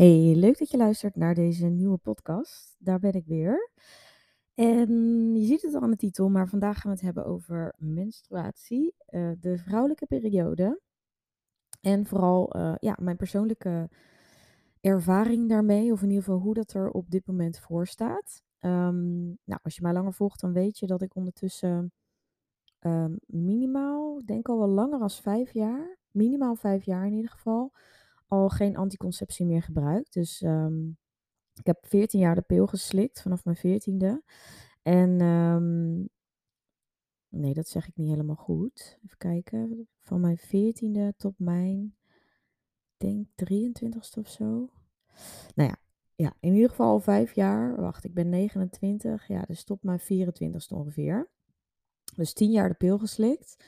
Hey, leuk dat je luistert naar deze nieuwe podcast. Daar ben ik weer. En je ziet het al aan de titel, maar vandaag gaan we het hebben over menstruatie, uh, de vrouwelijke periode. En vooral uh, ja, mijn persoonlijke ervaring daarmee, of in ieder geval hoe dat er op dit moment voor staat. Um, nou, als je mij langer volgt, dan weet je dat ik ondertussen um, minimaal, denk al wel langer als vijf jaar, minimaal vijf jaar in ieder geval, al geen anticonceptie meer gebruikt. Dus um, ik heb 14 jaar de pil geslikt vanaf mijn 14e. En um, nee, dat zeg ik niet helemaal goed. Even kijken. Van mijn 14e tot mijn, denk 23ste of zo. Nou ja, ja, in ieder geval al vijf jaar. Wacht, ik ben 29. Ja, dus tot mijn 24ste ongeveer. Dus 10 jaar de pil geslikt.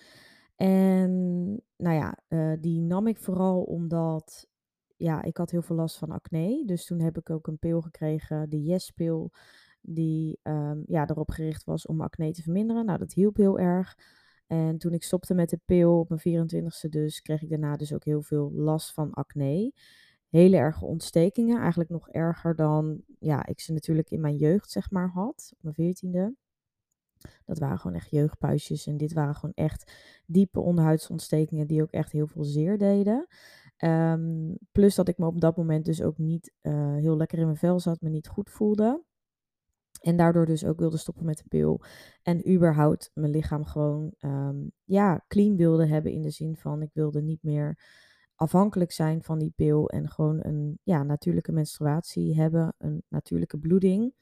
En nou ja, uh, die nam ik vooral omdat ja, ik had heel veel last van acne. Dus toen heb ik ook een pil gekregen, de Yes-pil, die um, ja, erop gericht was om acne te verminderen. Nou, dat hielp heel erg. En toen ik stopte met de pil op mijn 24ste dus, kreeg ik daarna dus ook heel veel last van acne. Hele erge ontstekingen, eigenlijk nog erger dan ja, ik ze natuurlijk in mijn jeugd zeg maar had, op mijn 14e. Dat waren gewoon echt jeugdpuisjes en dit waren gewoon echt diepe onderhuidsontstekingen die ook echt heel veel zeer deden. Um, plus dat ik me op dat moment dus ook niet uh, heel lekker in mijn vel zat, me niet goed voelde. En daardoor dus ook wilde stoppen met de pil. En überhaupt mijn lichaam gewoon um, ja, clean wilde hebben in de zin van ik wilde niet meer afhankelijk zijn van die pil en gewoon een ja, natuurlijke menstruatie hebben, een natuurlijke bloeding.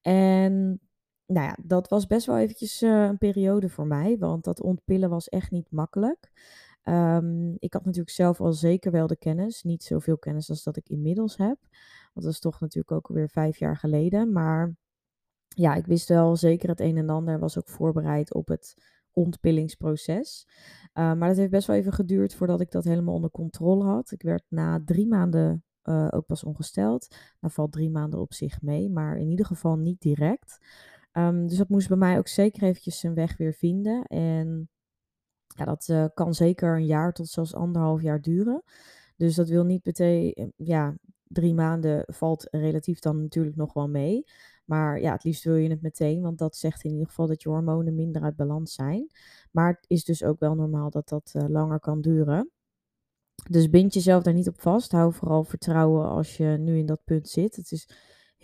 En nou ja, dat was best wel eventjes uh, een periode voor mij, want dat ontpillen was echt niet makkelijk. Um, ik had natuurlijk zelf al zeker wel de kennis. Niet zoveel kennis als dat ik inmiddels heb. Want dat is toch natuurlijk ook alweer vijf jaar geleden. Maar ja, ik wist wel zeker het een en ander. Was ook voorbereid op het ontpillingsproces. Uh, maar dat heeft best wel even geduurd voordat ik dat helemaal onder controle had. Ik werd na drie maanden uh, ook pas ongesteld. Nou valt drie maanden op zich mee, maar in ieder geval niet direct. Um, dus dat moest bij mij ook zeker eventjes zijn weg weer vinden. En ja, dat uh, kan zeker een jaar tot zelfs anderhalf jaar duren. Dus dat wil niet meteen, eh, ja, drie maanden valt relatief dan natuurlijk nog wel mee. Maar ja, het liefst wil je het meteen, want dat zegt in ieder geval dat je hormonen minder uit balans zijn. Maar het is dus ook wel normaal dat dat uh, langer kan duren. Dus bind jezelf daar niet op vast. Hou vooral vertrouwen als je nu in dat punt zit. Het is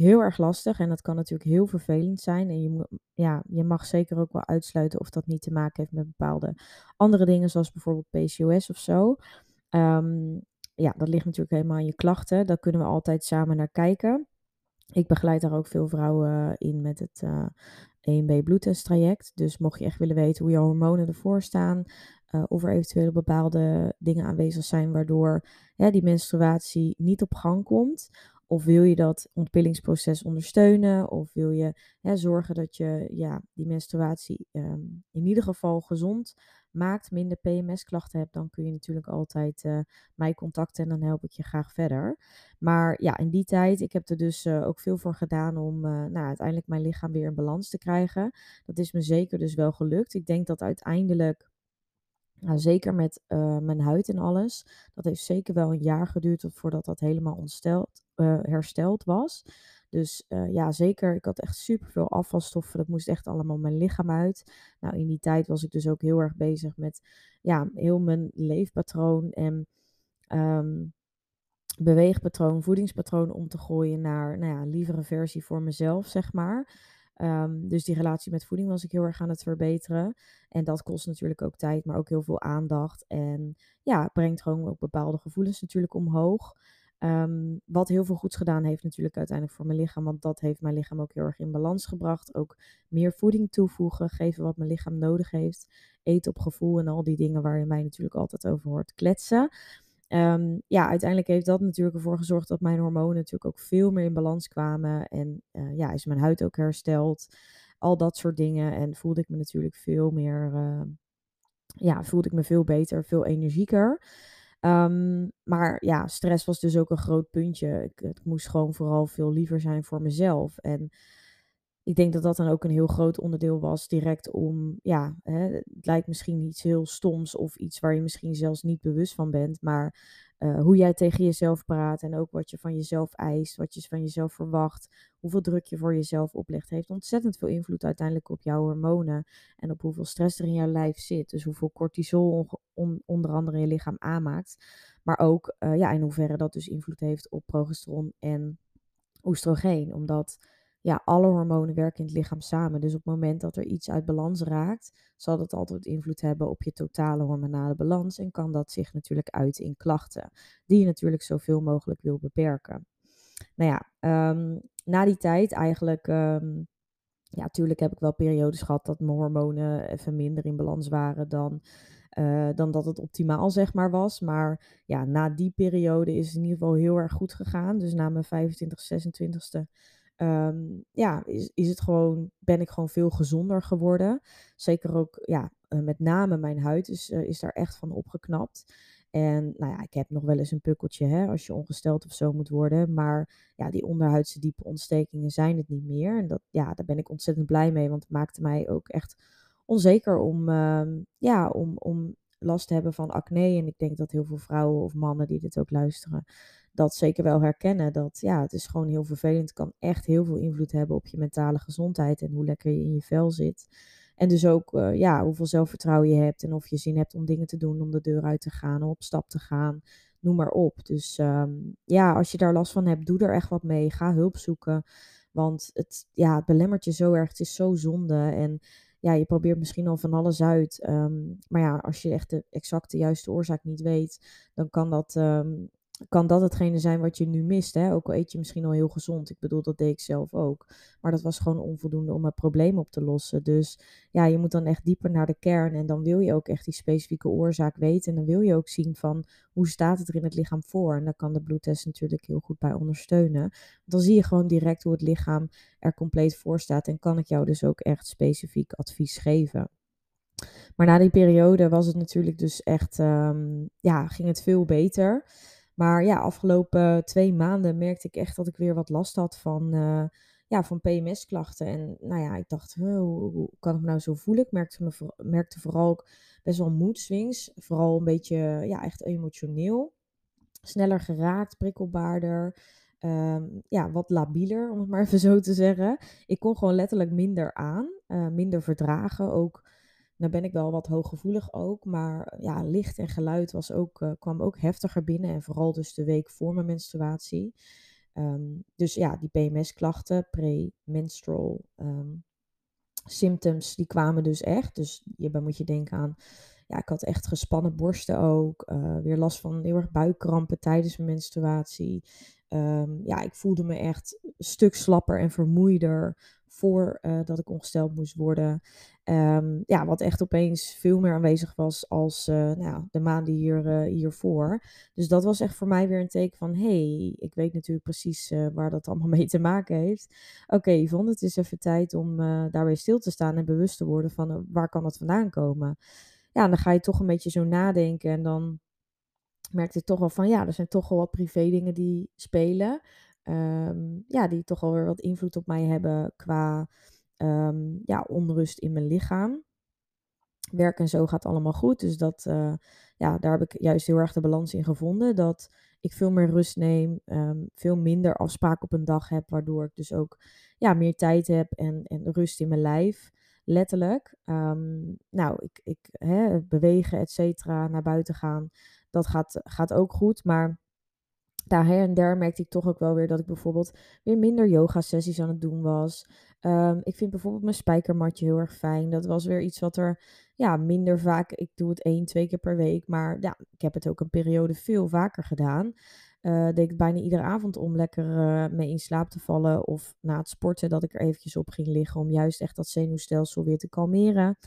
heel erg lastig en dat kan natuurlijk heel vervelend zijn. En je, ja, je mag zeker ook wel uitsluiten of dat niet te maken heeft met bepaalde andere dingen, zoals bijvoorbeeld PCOS of zo. Um, ja, dat ligt natuurlijk helemaal aan je klachten. Daar kunnen we altijd samen naar kijken. Ik begeleid daar ook veel vrouwen in met het uh, eh, 1B bloedtesttraject. Dus mocht je echt willen weten hoe je hormonen ervoor staan, uh, of er eventueel bepaalde dingen aanwezig zijn waardoor hè, die menstruatie niet op gang komt, of wil je dat ontpillingsproces ondersteunen? Of wil je hè, zorgen dat je ja, die menstruatie um, in ieder geval gezond maakt, minder PMS-klachten hebt, dan kun je natuurlijk altijd uh, mij contacten en dan help ik je graag verder. Maar ja, in die tijd, ik heb er dus uh, ook veel voor gedaan om uh, nou, uiteindelijk mijn lichaam weer in balans te krijgen. Dat is me zeker dus wel gelukt. Ik denk dat uiteindelijk nou, zeker met uh, mijn huid en alles. Dat heeft zeker wel een jaar geduurd voordat dat helemaal ontsteld, uh, hersteld was. Dus uh, ja, zeker. Ik had echt super veel afvalstoffen. Dat moest echt allemaal mijn lichaam uit. Nou, in die tijd was ik dus ook heel erg bezig met ja, heel mijn leefpatroon en um, beweegpatroon, voedingspatroon om te gooien naar nou ja, een lievere versie voor mezelf, zeg maar. Um, dus die relatie met voeding was ik heel erg aan het verbeteren. En dat kost natuurlijk ook tijd, maar ook heel veel aandacht. En ja, brengt gewoon ook bepaalde gevoelens natuurlijk omhoog. Um, wat heel veel goeds gedaan heeft natuurlijk uiteindelijk voor mijn lichaam. Want dat heeft mijn lichaam ook heel erg in balans gebracht. Ook meer voeding toevoegen, geven wat mijn lichaam nodig heeft. Eten op gevoel en al die dingen waar je mij natuurlijk altijd over hoort kletsen. Um, ja, uiteindelijk heeft dat natuurlijk ervoor gezorgd dat mijn hormonen natuurlijk ook veel meer in balans kwamen. En uh, ja, is mijn huid ook hersteld. Al dat soort dingen. En voelde ik me natuurlijk veel meer, uh, ja, voelde ik me veel beter, veel energieker. Um, maar ja, stress was dus ook een groot puntje. Ik, ik, moest gewoon vooral veel liever zijn voor mezelf. En ik denk dat dat dan ook een heel groot onderdeel was, direct om, ja, hè, het lijkt misschien iets heel stoms of iets waar je misschien zelfs niet bewust van bent, maar uh, hoe jij tegen jezelf praat en ook wat je van jezelf eist, wat je van jezelf verwacht, hoeveel druk je voor jezelf oplegt, heeft ontzettend veel invloed uiteindelijk op jouw hormonen en op hoeveel stress er in jouw lijf zit. Dus hoeveel cortisol on, onder andere je lichaam aanmaakt, maar ook uh, ja, in hoeverre dat dus invloed heeft op progesteron en oestrogeen, omdat ja, alle hormonen werken in het lichaam samen. Dus op het moment dat er iets uit balans raakt, zal dat altijd invloed hebben op je totale hormonale balans. En kan dat zich natuurlijk uiten in klachten, die je natuurlijk zoveel mogelijk wil beperken. Nou ja, ehm, na die tijd eigenlijk. Um, ja, natuurlijk heb ik wel periodes gehad dat mijn hormonen even minder in balans waren dan, uh, dan dat het optimaal zeg maar was. Maar ja, na die periode is het in ieder geval heel erg goed gegaan. Dus na mijn 25, 26ste um, ja, is, is het gewoon, ben ik gewoon veel gezonder geworden. Zeker ook, ja, uh, met name mijn huid is, uh, is daar echt van opgeknapt. En nou ja, ik heb nog wel eens een pukkeltje hè, als je ongesteld of zo moet worden. Maar ja, die onderhuidse diepe ontstekingen zijn het niet meer. En dat, ja, daar ben ik ontzettend blij mee, want het maakte mij ook echt onzeker om, uh, ja, om, om last te hebben van acne. En ik denk dat heel veel vrouwen of mannen die dit ook luisteren, dat zeker wel herkennen. Dat ja, het is gewoon heel vervelend. Het kan echt heel veel invloed hebben op je mentale gezondheid en hoe lekker je in je vel zit. En dus ook uh, ja, hoeveel zelfvertrouwen je hebt en of je zin hebt om dingen te doen, om de deur uit te gaan, op stap te gaan. Noem maar op. Dus um, ja, als je daar last van hebt, doe er echt wat mee. Ga hulp zoeken. Want het, ja, het belemmert je zo erg. Het is zo zonde. En ja, je probeert misschien al van alles uit. Um, maar ja, als je echt de exacte juiste oorzaak niet weet, dan kan dat um, kan dat hetgene zijn wat je nu mist. Hè? Ook al eet je misschien al heel gezond. Ik bedoel, dat deed ik zelf ook. Maar dat was gewoon onvoldoende om het probleem op te lossen. Dus ja, je moet dan echt dieper naar de kern. En dan wil je ook echt die specifieke oorzaak weten. En dan wil je ook zien van hoe staat het er in het lichaam voor. En daar kan de bloedtest natuurlijk heel goed bij ondersteunen. Dan zie je gewoon direct hoe het lichaam er compleet voor staat. En kan ik jou dus ook echt specifiek advies geven. Maar na die periode was het natuurlijk dus echt, um, ja, ging het veel beter. Maar ja, afgelopen twee maanden merkte ik echt dat ik weer wat last had van, uh, ja, van PMS-klachten. En nou ja, ik dacht, hoe, kan ik me nou zo voelen? Ik merkte, me, merkte vooral ook best wel mood swings. Vooral een beetje, ja, echt emotioneel. Sneller geraakt, prikkelbaarder. Um, ja, wat labieler, om het maar even zo te zeggen. Ik kon gewoon letterlijk minder aan, uh, minder verdragen. Ook nou ben ik wel wat hooggevoelig ook, maar ja, licht en geluid was ook, uh, kwam ook heftiger binnen. En vooral dus de week voor mijn menstruatie. Um, dus ja, die PMS-klachten, pre-menstrual um, symptoms, die kwamen dus echt. Dus hierbij moet je denken aan, ja, ik had echt gespannen borsten ook. Uh, weer last van heel erg buikkrampen tijdens mijn menstruatie. Um, ja, ik voelde me echt een stuk slapper en vermoeider voordat uh, dat ik ongesteld moest worden. Um, ja, wat echt opeens veel meer aanwezig was als uh, nou, de maanden hier, uh, hiervoor. Dus dat was echt voor mij weer een teken van: hey, ik weet natuurlijk precies uh, waar dat allemaal mee te maken heeft. Oké, okay, Yvonne, het is even tijd om daarbij stil te staan en bewust te worden van waar kan dat vandaan komen. Ja, dan ga je toch een beetje zo nadenken en dan merkte toch wel van ja, er zijn toch wel wat privé dingen die spelen. Um, ja, die toch wel weer wat invloed op mij hebben qua um, ja, onrust in mijn lichaam. Werk en zo gaat allemaal goed. Dus dat, uh, ja, daar heb ik juist heel erg de balans in gevonden. Dat ik veel meer rust neem, um, veel minder afspraken op een dag heb, waardoor ik dus ook ja, meer tijd heb en, en rust in mijn lijf. Letterlijk. Nou, ik, ik hè, bewegen, et cetera, naar buiten gaan, dat gaat, gaat ook goed. Maar daar en der merkte ik toch ook wel weer dat ik bijvoorbeeld weer minder yoga-sessies aan het doen was. Um, ik vind bijvoorbeeld mijn spijkermatje heel erg fijn. Dat was weer iets wat er ja, minder vaak. Ik doe het één, twee keer per week. Maar ja, ik heb het ook een periode veel vaker gedaan. Uh, deed ik bijna iedere avond om lekker uh, mee in slaap te vallen. Of na het sporten dat ik er eventjes op ging liggen. Om juist echt dat zenuwstelsel weer te kalmeren.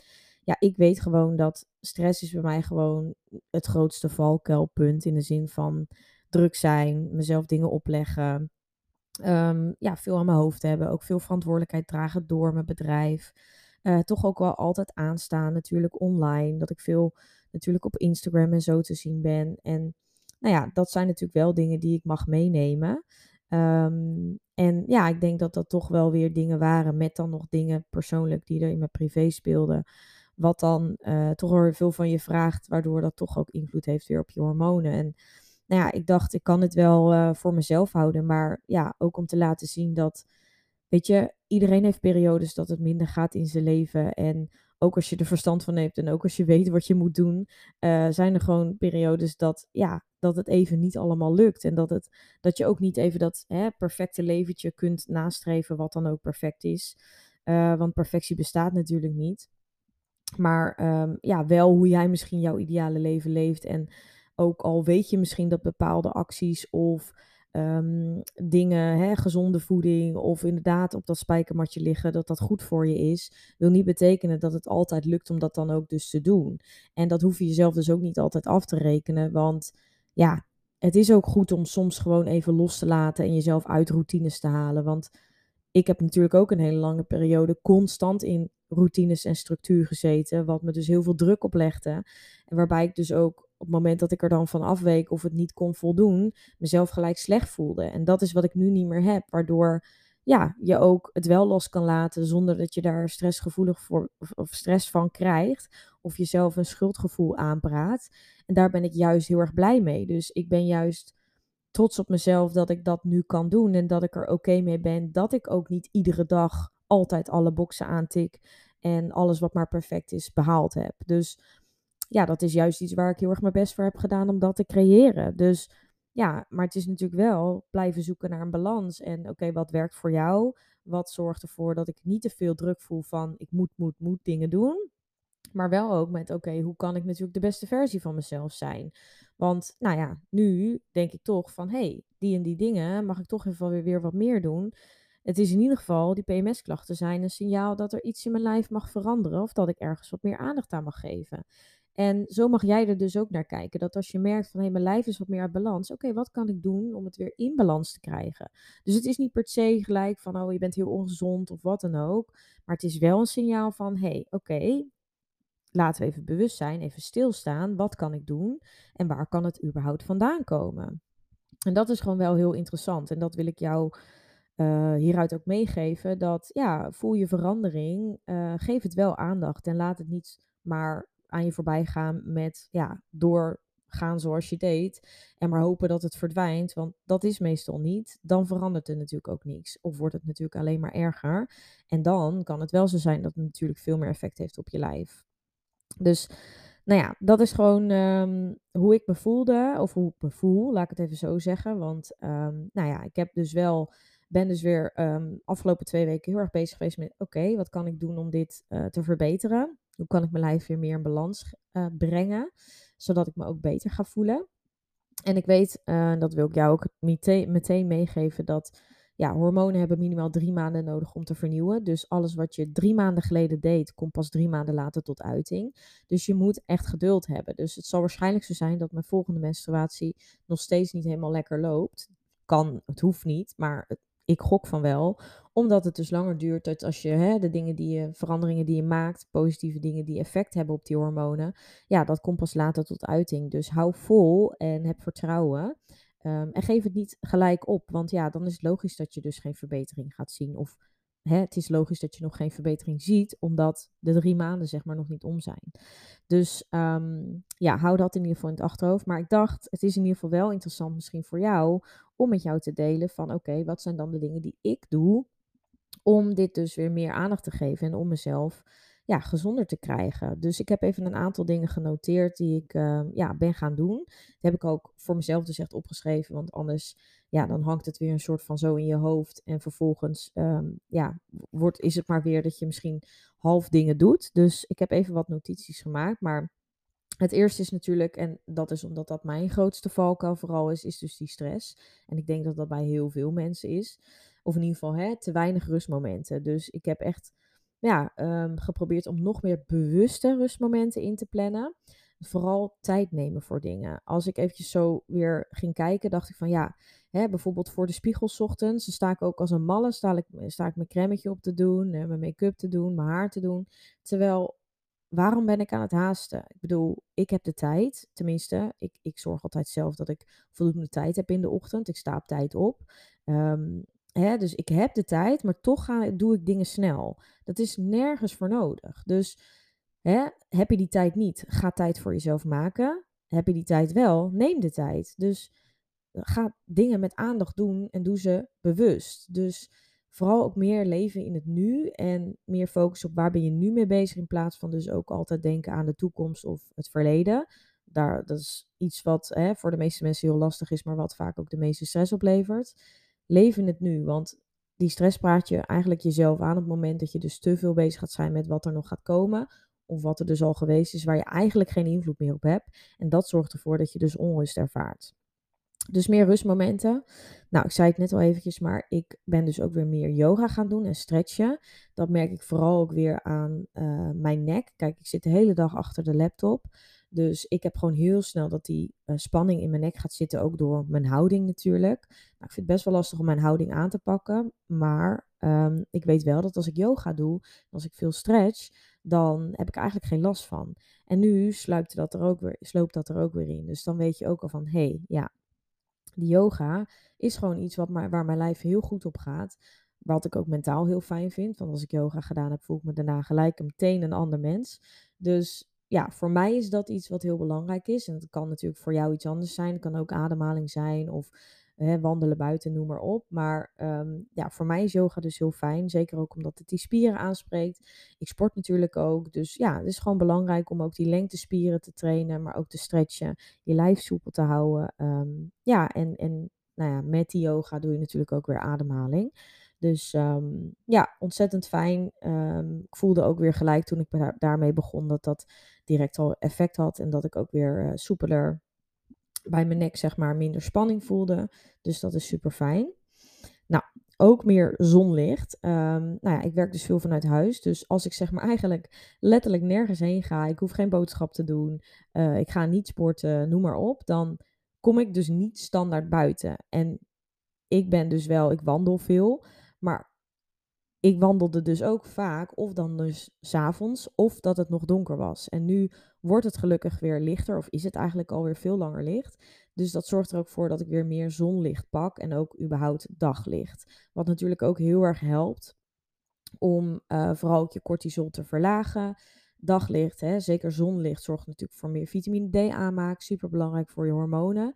Ja, ik weet gewoon dat stress is bij mij gewoon het grootste valkuilpunt. In de zin van druk zijn, mezelf dingen opleggen. Um, ja, veel aan mijn hoofd hebben. Ook veel verantwoordelijkheid dragen door mijn bedrijf. Uh, toch ook wel altijd aanstaan, natuurlijk online. Dat ik veel natuurlijk op Instagram en zo te zien ben. En nou ja, dat zijn natuurlijk wel dingen die ik mag meenemen. Um, en ja, ik denk dat dat toch wel weer dingen waren met dan nog dingen persoonlijk die er in mijn privé speelden. Wat dan uh, toch weer veel van je vraagt, waardoor dat toch ook invloed heeft weer op je hormonen. En nou ja, ik dacht, ik kan het wel uh, voor mezelf houden, maar ja, ook om te laten zien dat, weet je, iedereen heeft periodes dat het minder gaat in zijn leven. En ook als je er verstand van hebt en ook als je weet wat je moet doen, uh, zijn er gewoon periodes dat, ja, dat het even niet allemaal lukt. En dat, het, dat je ook niet even dat hè, perfecte leventje kunt nastreven, wat dan ook perfect is. Uh, want perfectie bestaat natuurlijk niet. Maar um, ja, wel hoe jij misschien jouw ideale leven leeft. En ook al weet je misschien dat bepaalde acties of um, dingen, hè, gezonde voeding of inderdaad op dat spijkermatje liggen, dat dat goed voor je is, wil niet betekenen dat het altijd lukt om dat dan ook dus te doen. En dat hoef je jezelf dus ook niet altijd af te rekenen, want ja, het is ook goed om soms gewoon even los te laten en jezelf uit routines te halen. Want ik heb natuurlijk ook een hele lange periode constant in routines en structuur gezeten, wat me dus heel veel druk oplegde. En waarbij ik dus ook op het moment dat ik er dan van afweek of het niet kon voldoen, mezelf gelijk slecht voelde. En dat is wat ik nu niet meer heb, waardoor ja, je ook het wel los kan laten zonder dat je daar stressgevoelig voor of stress van krijgt of jezelf een schuldgevoel aanpraat. En daar ben ik juist heel erg blij mee. Dus ik ben juist trots op mezelf dat ik dat nu kan doen en dat ik er oké mee ben dat ik ook niet iedere dag altijd alle boxen aantik en alles wat maar perfect is behaald heb. Dus ja, dat is juist iets waar ik heel erg mijn best voor heb gedaan om dat te creëren. Dus ja, maar het is natuurlijk wel blijven zoeken naar een balans. En oké, wat werkt voor jou? Wat zorgt ervoor dat ik niet te veel druk voel van ik moet, moet, moet dingen doen. Maar wel ook met oké, hoe kan ik natuurlijk de beste versie van mezelf zijn? Want nou ja, nu denk ik toch van hé, hey, die en die dingen mag ik toch even weer, weer wat meer doen. Het is in ieder geval, die PMS-klachten zijn een signaal dat er iets in mijn lijf mag veranderen of dat ik ergens wat meer aandacht aan mag geven. En zo mag jij er dus ook naar kijken. Dat als je merkt van hé, mijn lijf is wat meer uit balans. Oké, wat kan ik doen om het weer in balans te krijgen? Dus het is niet per se gelijk van oh, je bent heel ongezond of wat dan ook. Maar het is wel een signaal van hé, hey, oké, laten we even bewust zijn, even stilstaan. Wat kan ik doen? En waar kan het überhaupt vandaan komen? En dat is gewoon wel heel interessant. En dat wil ik jou uh, hieruit ook meegeven. Dat ja, voel je verandering. Uh, geef het wel aandacht en laat het niet maar aan je voorbij gaan met ja, doorgaan zoals je deed en maar hopen dat het verdwijnt, want dat is meestal niet, dan verandert er natuurlijk ook niks. Of wordt het natuurlijk alleen maar erger. En dan kan het wel zo zijn dat het natuurlijk veel meer effect heeft op je lijf. Dus nou ja, dat is gewoon ehm, hoe ik me voelde, of hoe ik me voel, laat ik het even zo zeggen. Want um, nou ja, ik heb dus wel ben dus weer um, afgelopen twee weken heel erg bezig geweest met: oké, wat kan ik doen om dit uh, te verbeteren? Hoe kan ik mijn lijf weer meer in balans uh, brengen, zodat ik me ook beter ga voelen? En ik weet, uh, dat wil ik jou ook meteen, meteen meegeven, dat ja, hormonen hebben minimaal drie maanden nodig om te vernieuwen. Dus alles wat je drie maanden geleden deed, komt pas drie maanden later tot uiting. Dus je moet echt geduld hebben. Dus het zal waarschijnlijk zo zijn dat mijn volgende menstruatie nog steeds niet helemaal lekker loopt. Kan, het hoeft niet, maar het, ik gok van wel, omdat het dus langer duurt dat als je hè, de dingen die je, veranderingen die je maakt, positieve dingen die effect hebben op die hormonen, ja, dat komt pas later tot uiting. Dus hou vol en heb vertrouwen. Um, en geef het niet gelijk op, want ja, dan is het logisch dat je dus geen verbetering gaat zien. Of hè, het is logisch dat je nog geen verbetering ziet, omdat de drie maanden zeg maar nog niet om zijn. Dus um, ja, hou dat in ieder geval in het achterhoofd. Maar ik dacht, het is in ieder geval wel interessant misschien voor jou om met jou te delen van oké, wat zijn dan de dingen die ik doe om dit dus weer meer aandacht te geven en om mezelf ja, gezonder te krijgen. Dus ik heb even een aantal dingen genoteerd die ik uh, ja, ben gaan doen. Dat heb ik ook voor mezelf dus echt opgeschreven, want anders ja, dan hangt het weer een soort van zo in je hoofd. En vervolgens um, ja, wordt, is het maar weer dat je misschien half dingen doet. Dus ik heb even wat notities gemaakt, maar het eerste is natuurlijk, en dat is omdat dat mijn grootste valkuil vooral is, is dus die stress. En ik denk dat dat bij heel veel mensen is. Of in ieder geval hè, te weinig rustmomenten. Dus ik heb echt ja, um, geprobeerd om nog meer bewuste rustmomenten in te plannen. Vooral tijd nemen voor dingen. Als ik eventjes zo weer ging kijken, dacht ik van ja, hè, bijvoorbeeld voor de spiegel ochtends, sta ik ook als een malle, sta ik, sta ik mijn cremmetje op te doen, mijn make-up te doen, mijn haar te doen. Terwijl waarom ben ik aan het haasten? Ik bedoel, ik heb de tijd, tenminste, ik, ik zorg altijd zelf dat ik voldoende tijd heb in de ochtend. Ik sta op tijd op. Um, hè, dus ik heb de tijd, maar toch ga, doe ik dingen snel. Dat is nergens voor nodig. Dus hè, heb je die tijd niet, ga tijd voor jezelf maken. Heb je die tijd wel, neem de tijd. Dus ga dingen met aandacht doen en doe ze bewust. Dus vooral ook meer leven in het nu en meer focus op waar ben je nu mee bezig in plaats van dus ook altijd denken aan de toekomst of het verleden. Daar, dat is iets wat hè, voor de meeste mensen heel lastig is, maar wat vaak ook de meeste stress oplevert. Leef in het nu, want die stress praat je eigenlijk jezelf aan op het moment dat je dus te veel bezig gaat zijn met wat er nog gaat komen. Of wat er dus al geweest is, waar je eigenlijk geen invloed meer op hebt. En dat zorgt ervoor dat je dus onrust ervaart. Dus meer rustmomenten. Nou, ik zei het net al eventjes, maar ik ben dus ook weer meer yoga gaan doen en stretchen. Dat merk ik vooral ook weer aan uh, mijn nek. Kijk, ik zit de hele dag achter de laptop. Dus ik heb gewoon heel snel dat die uh, spanning in mijn nek gaat zitten, ook door mijn houding natuurlijk. Nou, ik vind het best wel lastig om mijn houding aan te pakken. Maar um, ik weet wel dat als ik yoga doe, als ik veel stretch, dan heb ik eigenlijk geen last van. En nu sluipt dat er ook weer, sloopt dat er ook weer in. Dus dan weet je ook al van, hé, hey, ja, die yoga is gewoon iets wat maar, waar mijn lijf heel goed op gaat. Wat ik ook mentaal heel fijn vind. Want als ik yoga gedaan heb, voel ik me daarna gelijk meteen een ander mens. Dus ja, voor mij is dat iets wat heel belangrijk is. En het kan natuurlijk voor jou iets anders zijn. Het kan ook ademhaling zijn of hè, wandelen buiten, noem maar op. Maar um, ja, voor mij is yoga dus heel fijn. Zeker ook omdat het die spieren aanspreekt. Ik sport natuurlijk ook. Dus ja, het is gewoon belangrijk om ook die lengtespieren te trainen, maar ook te stretchen. Je lijf soepel te houden. Um, ja, en, en nou ja, met die yoga doe je natuurlijk ook weer ademhaling. Dus um, ja, ontzettend fijn. Ik voelde ook weer gelijk toen ik daarmee begon dat dat direct al effect had. En dat ik ook weer uh, soepeler bij mijn nek, zeg maar, minder spanning voelde. Dus dat is super fijn. Nou, ook meer zonlicht. Um, nou ja, ik werk dus veel vanuit huis. Dus als ik zeg maar eigenlijk letterlijk nergens heen ga, ik hoef geen boodschap te doen, uh, ik ga niet sporten, noem maar op, dan kom ik dus niet standaard buiten. En ik ben dus wel, ik wandel veel, maar ik wandelde dus ook vaak, of dan dus s'avonds, of dat het nog donker was. En nu wordt het gelukkig weer lichter, of is het eigenlijk alweer veel langer licht. Dus dat zorgt er ook voor dat ik weer meer zonlicht pak en ook überhaupt daglicht. Wat natuurlijk ook heel erg helpt om uh, vooral ook je cortisol te verlagen. Daglicht, hè, zeker zonlicht, zorgt natuurlijk voor meer vitamine D aanmaak. Super belangrijk voor je hormonen.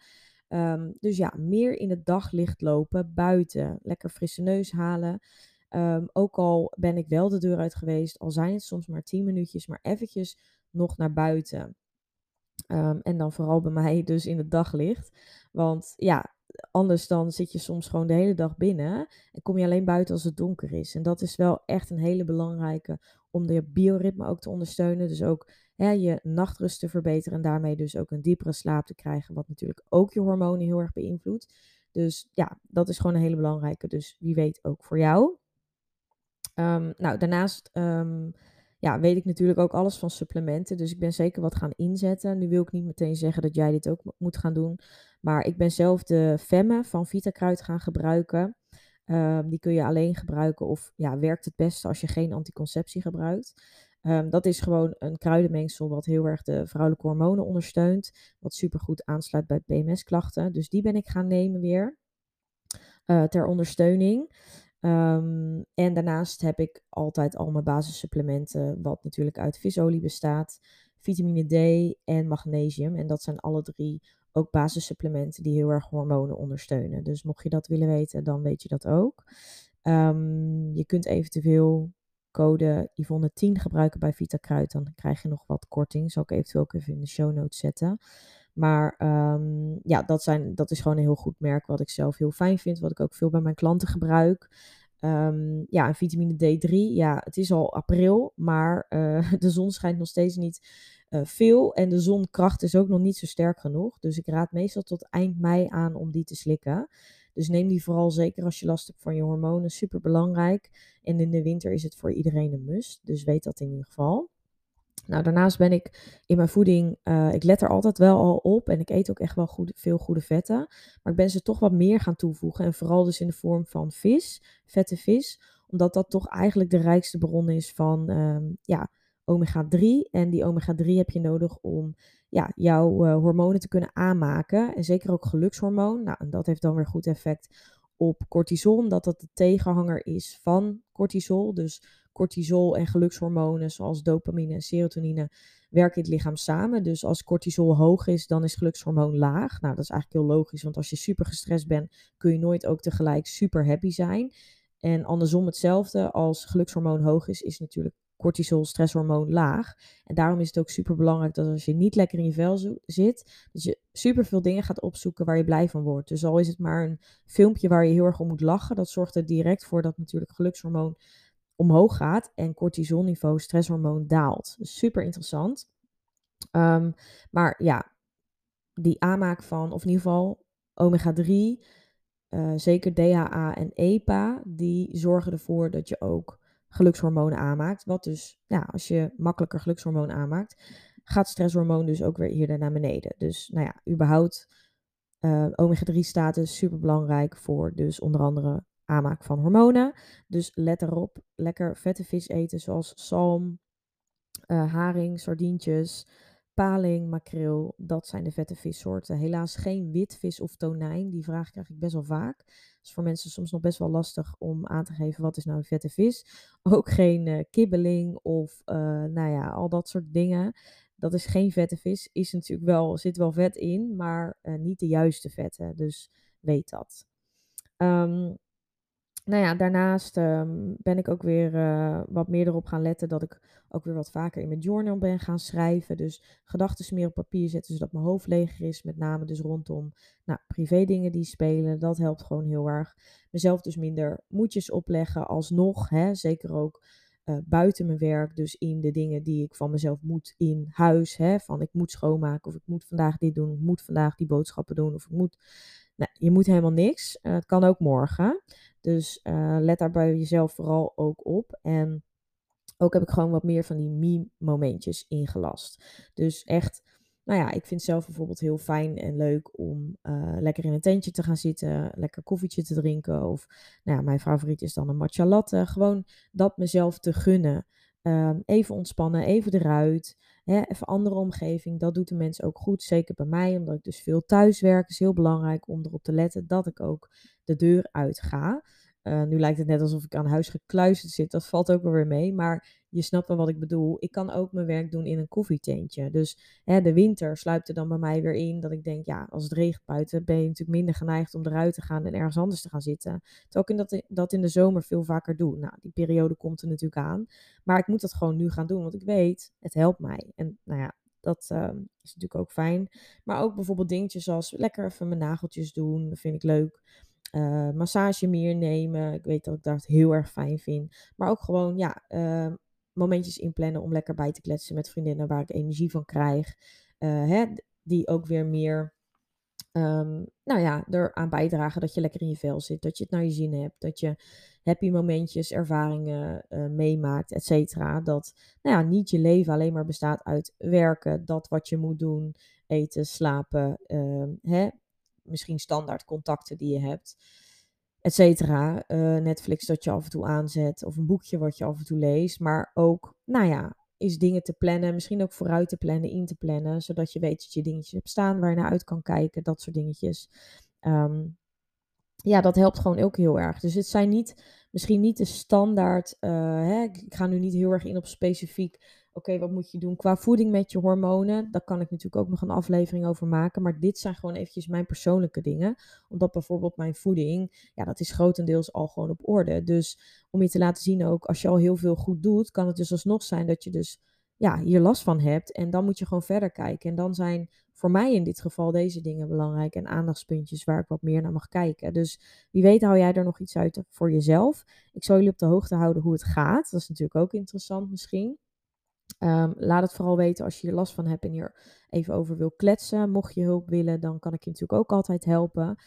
Um, dus ja, meer in het daglicht lopen, buiten, lekker frisse neus halen. Um, ook al ben ik wel de deur uit geweest, al zijn het soms maar 10 minuutjes, maar eventjes nog naar buiten. Um, en dan vooral bij mij dus in het daglicht. Want ja, anders dan zit je soms gewoon de hele dag binnen en kom je alleen buiten als het donker is. En dat is wel echt een hele belangrijke om de bioritme ook te ondersteunen. Dus ook ja, je nachtrust te verbeteren en daarmee dus ook een diepere slaap te krijgen, wat natuurlijk ook je hormonen heel erg beïnvloedt. Dus ja, dat is gewoon een hele belangrijke. Dus wie weet ook voor jou. Um, nou, daarnaast um, ja, weet ik natuurlijk ook alles van supplementen. Dus ik ben zeker wat gaan inzetten. Nu wil ik niet meteen zeggen dat jij dit ook moet gaan doen. Maar ik ben zelf de Femme van Vitakruid gaan gebruiken. Um, die kun je alleen gebruiken of ja, werkt het beste als je geen anticonceptie gebruikt. Dat is gewoon een kruidenmengsel wat heel erg de vrouwelijke hormonen ondersteunt. Wat supergoed aansluit bij PMS-klachten. Dus die ben ik gaan nemen weer. Uh, ter ondersteuning. Um, en daarnaast heb ik altijd al mijn basissupplementen, wat natuurlijk uit visolie bestaat, vitamine D en magnesium. En dat zijn alle drie ook basissupplementen die heel erg hormonen ondersteunen. Dus mocht je dat willen weten, dan weet je dat ook. Um, je kunt eventueel code Yvonne10 gebruiken bij Vita Kruid. Dan krijg je nog wat korting. Zal ik eventueel ook even in de show notes zetten. Maar um, ja, dat, zijn, dat is gewoon een heel goed merk wat ik zelf heel fijn vind. Wat ik ook veel bij mijn klanten gebruik. Um, ja, en vitamine D3. Ja, het is al april, maar uh, de zon schijnt nog steeds niet uh, veel. En de zonkracht is ook nog niet zo sterk genoeg. Dus ik raad meestal tot eind mei aan om die te slikken. Dus neem die vooral zeker als je last hebt van je hormonen. Super belangrijk. En in de winter is het voor iedereen een must. Dus weet dat in ieder geval. Nou, daarnaast ben ik in mijn voeding, uh, ik let er altijd wel al op en ik eet ook echt wel goed, veel goede vetten. Maar ik ben ze toch wat meer gaan toevoegen en vooral dus in de vorm van vis, vette vis. Omdat dat toch eigenlijk de rijkste bron is van um, ja, omega-3. En die omega-3 heb je nodig om ja, jouw uh, hormonen te kunnen aanmaken. En zeker ook gelukshormoon. Nou, en dat heeft dan weer goed effect op cortisol, omdat dat de tegenhanger is van cortisol. Dus cortisol en gelukshormonen zoals dopamine en serotonine werken in het lichaam samen. Dus als cortisol hoog is, dan is gelukshormoon laag. Nou, dat is eigenlijk heel logisch, want als je super gestrest bent, kun je nooit ook tegelijk super happy zijn. En andersom hetzelfde, als gelukshormoon hoog is, is natuurlijk cortisol, stresshormoon laag. En daarom is het ook super belangrijk dat als je niet lekker in je vel zit, dat je super veel dingen gaat opzoeken waar je blij van wordt. Dus al is het maar een filmpje waar je heel erg om moet lachen, dat zorgt er direct voor dat natuurlijk gelukshormoon omhoog gaat en cortisolniveau, stresshormoon, daalt. Super interessant. Ehm, maar ja, die aanmaak van, of in ieder geval omega-3, uh, eh, zeker DHA en EPA, die zorgen ervoor dat je ook gelukshormonen aanmaakt. Wat dus, ja, als je makkelijker gelukshormoon aanmaakt, gaat stresshormoon dus ook weer eerder naar beneden. Dus nou ja, überhaupt uh, omega-3 status super belangrijk voor dus onder andere aanmaak van hormonen. Dus let erop, lekker vette vis eten zoals zalm, uh, haring, sardientjes, paling, makreel. Dat zijn de vette vissoorten. Helaas geen witvis of tonijn. Die vraag krijg ik best wel vaak. Is voor mensen soms nog best wel lastig om aan te geven wat is nou een vette vis. Ook geen uh, kibbeling of uh, nou ja, al dat soort dingen. Dat is geen vette vis. Is natuurlijk wel, zit wel vet in, maar niet de juiste vetten. Dus weet dat. Um, nou ja, daarnaast ehm, ben ik ook weer uh, wat meer erop gaan letten dat ik ook weer wat vaker in mijn journal ben gaan schrijven. Dus gedachten meer op papier zetten, zodat mijn hoofd leger is. Met name dus rondom nou, privé dingen die spelen. Dat helpt gewoon heel erg. Mezelf dus minder moedjes opleggen alsnog. Hè, zeker ook uh, buiten mijn werk. Dus in de dingen die ik van mezelf moet in huis. Hè, van ik moet schoonmaken of ik moet vandaag dit doen. Ik moet vandaag die boodschappen doen of ik moet... Nou, je moet helemaal niks. Uh, het kan ook morgen. Dus uh, let daar bij jezelf vooral ook op. En ook heb ik gewoon wat meer van die me-momentjes ingelast. Dus echt, nou ja, ik vind zelf bijvoorbeeld heel fijn en leuk om uh, lekker in een tentje te gaan zitten, lekker koffietje te drinken. Of, nou ja, mijn favoriet is dan een matcha latte. Gewoon dat mezelf te gunnen. Um, even ontspannen, even eruit. Hè, even andere omgeving. Dat doet de mensen ook goed. Zeker bij mij, omdat ik dus veel thuis werk. is heel belangrijk om erop te letten dat ik ook de deur uit ga. Uh, nu lijkt het net alsof ik aan huis gekluisterd zit. Dat valt ook wel weer mee. Maar je snapt wel wat ik bedoel. Ik kan ook mijn werk doen in een koffietentje. Dus hè, de winter sluipt er dan bij mij weer in. Dat ik denk, ja, als het regent buiten, ben je natuurlijk minder geneigd om eruit te gaan en ergens anders te gaan zitten. Terwijl ik in dat, dat in de zomer veel vaker doe. Nou, die periode komt er natuurlijk aan. Maar ik moet dat gewoon nu gaan doen. Want ik weet, het helpt mij. En nou ja, dat uh, is natuurlijk ook fijn. Maar ook bijvoorbeeld dingetjes zoals lekker even mijn nageltjes doen. Dat vind ik leuk uh, massage meer nemen. Ik weet dat ik dat heel erg fijn vind. Maar ook gewoon, ja, uh, momentjes inplannen om lekker bij te kletsen met vriendinnen waar ik energie van krijg. Uh, hè, die ook weer meer, um, nou ja, eraan bijdragen dat je lekker in je vel zit. Dat je het naar je zin hebt. Dat je happy momentjes, ervaringen meemaakt, et cetera. Dat, nou ja, niet je leven alleen maar bestaat uit werken. Dat wat je moet doen, eten, slapen, ehm, hè, misschien standaard contacten die je hebt, et cetera. Uh, Netflix dat je af en toe aanzet of een boekje wat je af en toe leest. Maar ook, nou ja, is dingen te plannen, misschien ook vooruit te plannen, in te plannen, zodat je weet dat je dingetjes hebt staan waar je naar uit kan kijken, dat soort dingetjes. Um, ja, dat helpt gewoon ook heel erg. Dus het zijn niet, misschien niet de standaard, uh, hè, ik ga nu niet heel erg in op specifiek oké, wat moet je doen qua voeding met je hormonen? Daar kan ik natuurlijk ook nog een aflevering over maken. Maar dit zijn gewoon eventjes mijn persoonlijke dingen. Omdat bijvoorbeeld mijn voeding, ja, dat is grotendeels al gewoon op orde. Dus om je te laten zien ook, als je al heel veel goed doet, kan het dus alsnog zijn dat je dus ja, hier last van hebt. En dan moet je gewoon verder kijken. En dan zijn voor mij in dit geval deze dingen belangrijk en aandachtspuntjes waar ik wat meer naar mag kijken. Dus wie weet hou jij er nog iets uit voor jezelf. Ik zal jullie op de hoogte houden hoe het gaat. Dat is natuurlijk ook interessant misschien. Um, laat het vooral weten als je hier last van hebt en hier even over wil kletsen. Mocht je hulp willen, dan kan ik je natuurlijk ook altijd helpen.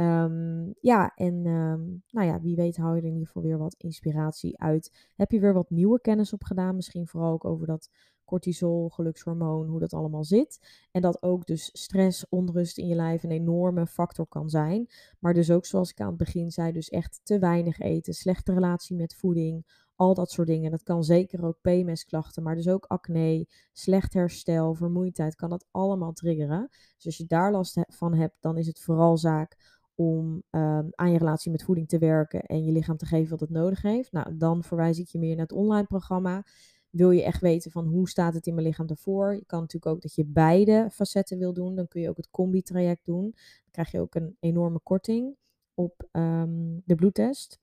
Um, ja, en um, nou ja, wie weet hou je er in ieder geval weer wat inspiratie uit. Heb je weer wat nieuwe kennis opgedaan? Misschien vooral ook over dat cortisol, gelukshormoon, hoe dat allemaal zit. En dat ook dus stress, onrust in je lijf een enorme factor kan zijn. Maar dus ook zoals ik aan het begin zei, dus echt te weinig eten, slechte relatie met voeding, al dat soort dingen. Dat kan zeker ook PMS-klachten, maar dus ook acne, slecht herstel, vermoeidheid, kan dat allemaal triggeren. Dus als je daar last van hebt, dan is het vooral zaak om ehm, aan je relatie met voeding te werken en je lichaam te geven wat het nodig heeft, nou, dan verwijs ik je meer naar het online programma. Wil je echt weten van hoe staat het in mijn lichaam ervoor? Je kan natuurlijk ook dat je beide facetten wil doen. Dan kun je ook het combi-traject doen. Dan krijg je ook een enorme korting op ehm, de bloedtest.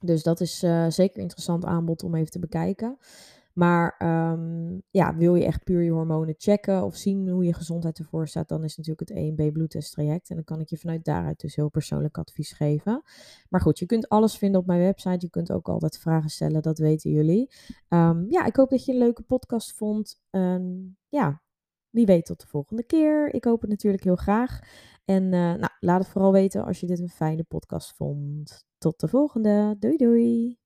Dus dat is uh, zeker een interessant aanbod om even te bekijken. Maar um, ja, wil je echt puur je hormonen checken of zien hoe je gezondheid ervoor staat, dan is natuurlijk het EMB bloedtesttraject. En dan kan ik je vanuit daaruit dus heel persoonlijk advies geven. Maar goed, je kunt alles vinden op mijn website. Je kunt ook altijd vragen stellen, dat weten jullie. Um, ja, ik hoop dat je een leuke podcast vond. Um, ja, wie weet tot de volgende keer. Ik hoop het natuurlijk heel graag. En uh, nou, laat het vooral weten als je dit een fijne podcast vond. Tot de volgende. Doei doei.